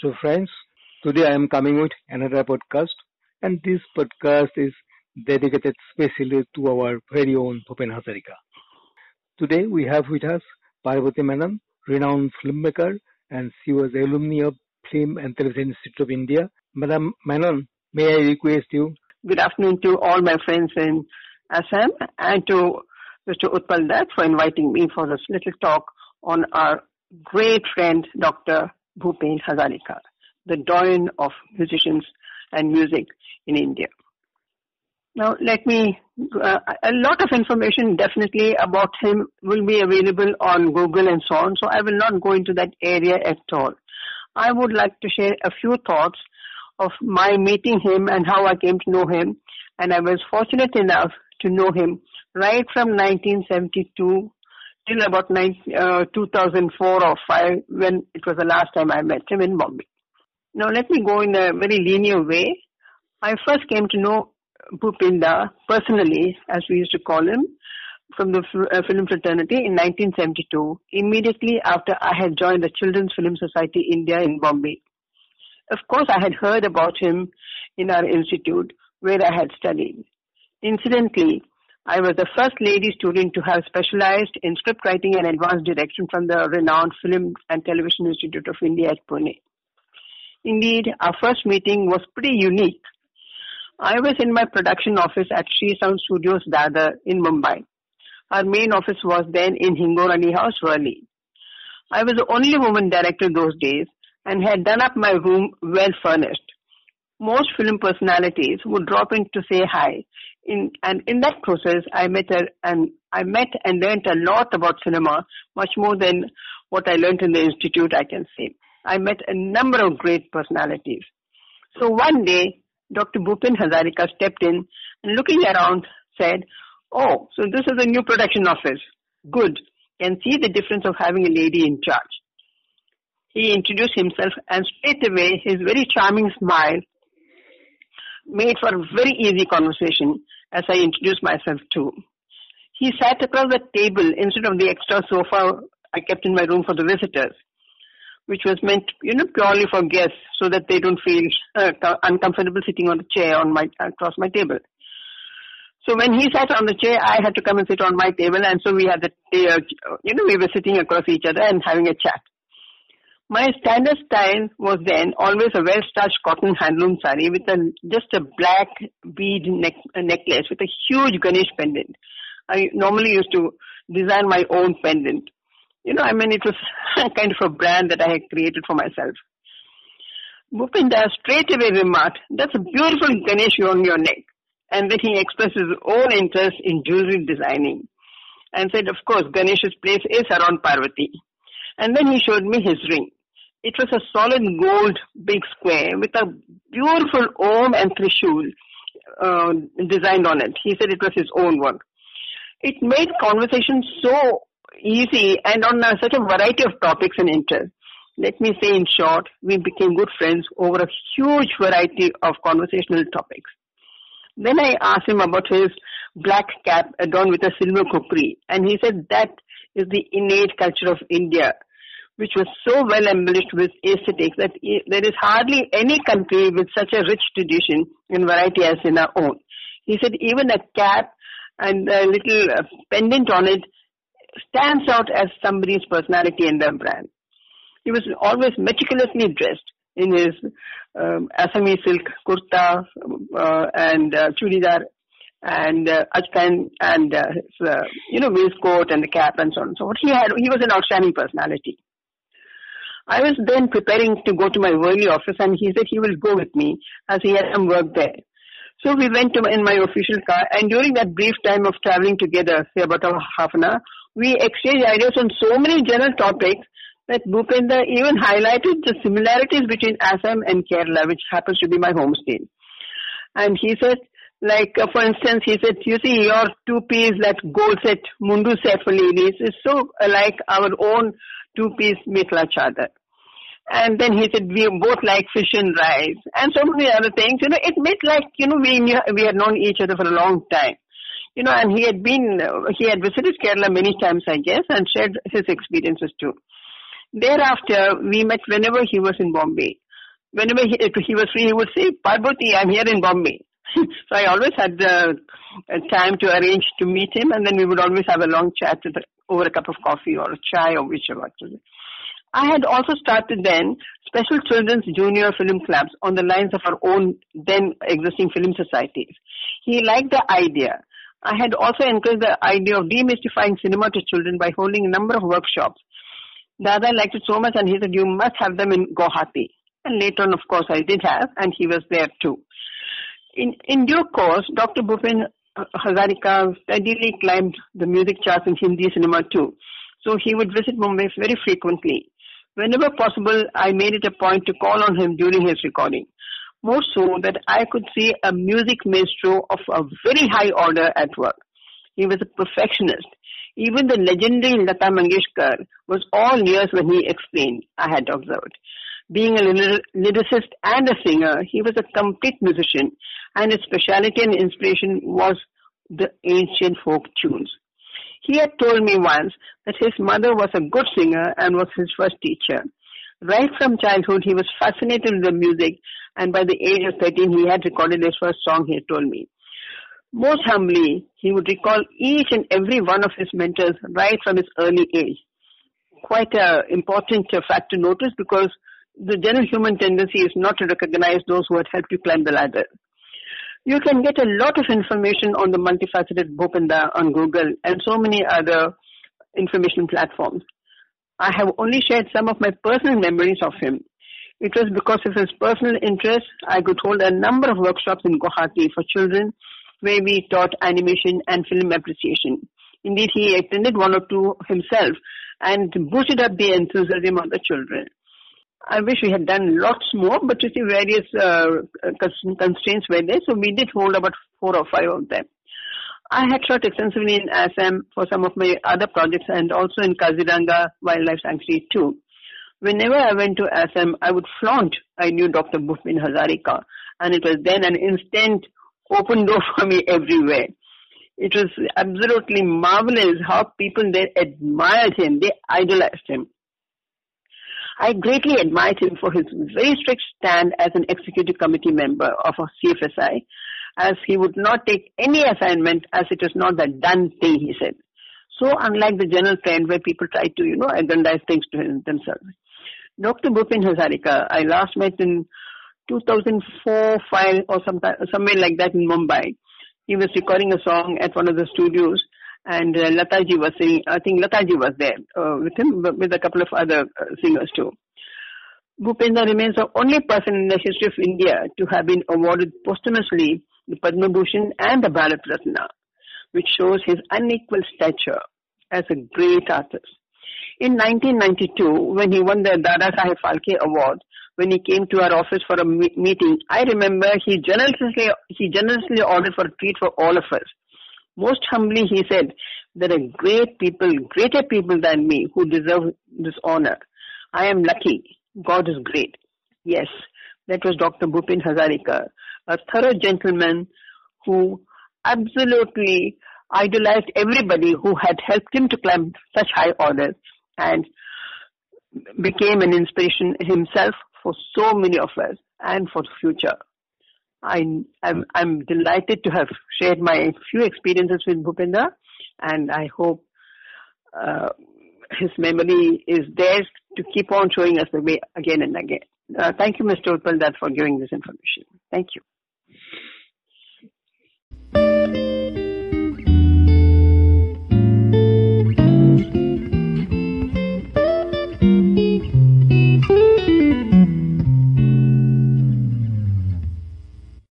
So friends, today I am coming with another podcast and this podcast is dedicated specially to our very own Bhupen Hazarika. Today we have with us Parvati Menon, renowned filmmaker and she was alumni of Film and Television Institute of India. Madam Menon, may I request you? Good afternoon to all my friends in Assam and to Mr. Utpal Dutt for inviting me for this little talk on our great friend Dr. Bhupen Hazarika, the doyen of musicians and music in India. Now, let me, uh, a lot of information definitely about him will be available on Google and so on, so I will not go into that area at all. I would like to share a few thoughts of my meeting him and how I came to know him. And I was fortunate enough to know him right from 1972 till about uh, 2004 or 5 when it was the last time I met him in Bombay. Now let me go in a very linear way. I first came to know Bhupenda personally, as we used to call him, from the uh, film fraternity in 1972, immediately after I had joined the Children's Film Society India in Bombay. Of course, I had heard about him in our institute where I had studied. Incidentally, I was the first lady student to have specialized in script writing and advanced direction from the renowned Film and Television Institute of India at Pune. Indeed, our first meeting was pretty unique. I was in my production office at Sri Sound Studios Dadar in Mumbai. Our main office was then in Hingorani House, Worli. I was the only woman director those days and had done up my room well furnished. Most film personalities would drop in to say hi. In, and in that process, I met her and I met and learned a lot about cinema, much more than what I learned in the institute, I can say. I met a number of great personalities. So one day, Dr. Bhupen Hazarika stepped in and looking around said, Oh, so this is a new production office. Good. Can see the difference of having a lady in charge. He introduced himself and straight away his very charming smile made for a very easy conversation as I introduced myself too. He sat across the table instead of the extra sofa I kept in my room for the visitors, which was meant, you know, purely for guests so that they don't feel uh, uncomfortable sitting on the chair on my across my table. So when he sat on the chair, I had to come and sit on my table, and so we had the, uh, you know, we were sitting across each other and having a chat. My standard style was then always a well-starched cotton handloom sari with a just a black bead neck, uh, necklace with a huge Ganesh pendant. I normally used to design my own pendant. You know, I mean, it was kind of a brand that I had created for myself. Bhupenda straight away remarked, that's a beautiful Ganesh on your neck. And then he expressed his own interest in jewelry designing and said, of course, Ganesh's place is around Parvati. And then he showed me his ring. It was a solid gold big square with a beautiful Om and Trishul uh, designed on it. He said it was his own work. It made conversation so easy and on uh, such a variety of topics and interests. Let me say in short, we became good friends over a huge variety of conversational topics. Then I asked him about his black cap adorned with a silver kukri and he said that is the innate culture of India which was so well embellished with aesthetics that there is hardly any country with such a rich tradition in variety as in our own. He said even a cap and a little uh, pendant on it stands out as somebody's personality and their brand. He was always meticulously dressed in his um, Assamese silk kurta uh, and uh, churidar and uh, achkan and uh, his, uh, you know waistcoat and the cap and so on and so forth. He had he was an outstanding personality. I was then preparing to go to my Worli office and he said he will go with me as he had some work there. So we went in my official car and during that brief time of traveling together, say about a half an hour, we exchanged ideas on so many general topics that Bhupenda even highlighted the similarities between Assam and Kerala, which happens to be my home state. And he said, like, uh, for instance, he said, you see, your two-piece, that gold set, mundu for is so like our own two-piece mekhela chador. And then he said, we both like fish and rice and so many other things. You know, it made like, you know, we knew, we had known each other for a long time. You know, and he had been, he had visited Kerala many times, I guess, and shared his experiences too. Thereafter, we met whenever he was in Bombay. whenever he, he was free, he would say, Parboti, I'm here in Bombay. so I always had the uh, time to arrange to meet him, and then we would always have a long chat the, over a cup of coffee or a chai or whichever. I had also started then special children's junior film clubs on the lines of our own then existing film societies. He liked the idea. I had also encouraged the idea of demystifying cinema to children by holding a number of workshops. Dada liked it so much and he said, you must have them in Guwahati. And later on, of course, I did have, and he was there too. In, in due course, Dr. Bhupen uh, Hazarika steadily climbed the music charts in Hindi cinema too. So he would visit Mumbai very frequently. Whenever possible, I made it a point to call on him during his recording. More so that I could see a music maestro of a very high order at work. He was a perfectionist. Even the legendary Lata Mangeshkar was all ears when he explained, I had observed. Being a lyricist and a singer, he was a complete musician and his specialty and inspiration was the ancient folk tunes. He had told me once that his mother was a good singer and was his first teacher. Right from childhood, he was fascinated with the music and by the age of 13, he had recorded his first song, he told me. Most humbly, he would recall each and every one of his mentors right from his early age. Quite an important fact to notice because the general human tendency is not to recognize those who had helped you climb the ladder. You can get a lot of information on the multifaceted Bhupenda on Google and so many other information platforms. I have only shared some of my personal memories of him. It was because of his personal interest I could hold a number of workshops in Guwahati for children where we taught animation and film appreciation. Indeed, he attended one or two himself and boosted up the enthusiasm of the children. I wish we had done lots more, but you see various uh, constraints were there, so we did hold about four or five of them. I had taught extensively in Assam for some of my other projects and also in Kaziranga Wildlife Sanctuary too. Whenever I went to Assam, I would flaunt I knew Dr. Bhupen Hazarika and it was then an instant open door for me everywhere. It was absolutely marvelous how people there admired him, they idolized him. I greatly admired him for his very strict stand as an executive committee member of a CFSI, as he would not take any assignment as it was not the done thing, he said. So unlike the general trend where people try to, you know, agendize things to themselves. Dr. Bhupen Hazarika, I last met in 2004, 5 or some, somewhere like that in Mumbai. He was recording a song at one of the studios and uh, Lataji was saying, I think Lataji was there uh, with him, with a couple of other uh, singers too. Bhupendra remains the only person in the history of India to have been awarded posthumously the Padma Bhushan and the Bharat Ratna, which shows his unequal stature as a great artist. In 1992, when he won the Dada Saheb Phalke Award, when he came to our office for a meeting, I remember he generously, he generously ordered for a treat for all of us. Most humbly, he said, there are great people, greater people than me who deserve this honor. I am lucky. God is great. Yes, that was Dr. Bhupen Hazarika, a thorough gentleman who absolutely idolized everybody who had helped him to climb such high orders and became an inspiration himself for so many of us and for the future. I, I'm, I'm delighted to have shared my few experiences with Bhupendra, and I hope uh, his memory is there to keep on showing us the way again and again. Uh, thank you, Mr. Upaldar, for giving this information. Thank you.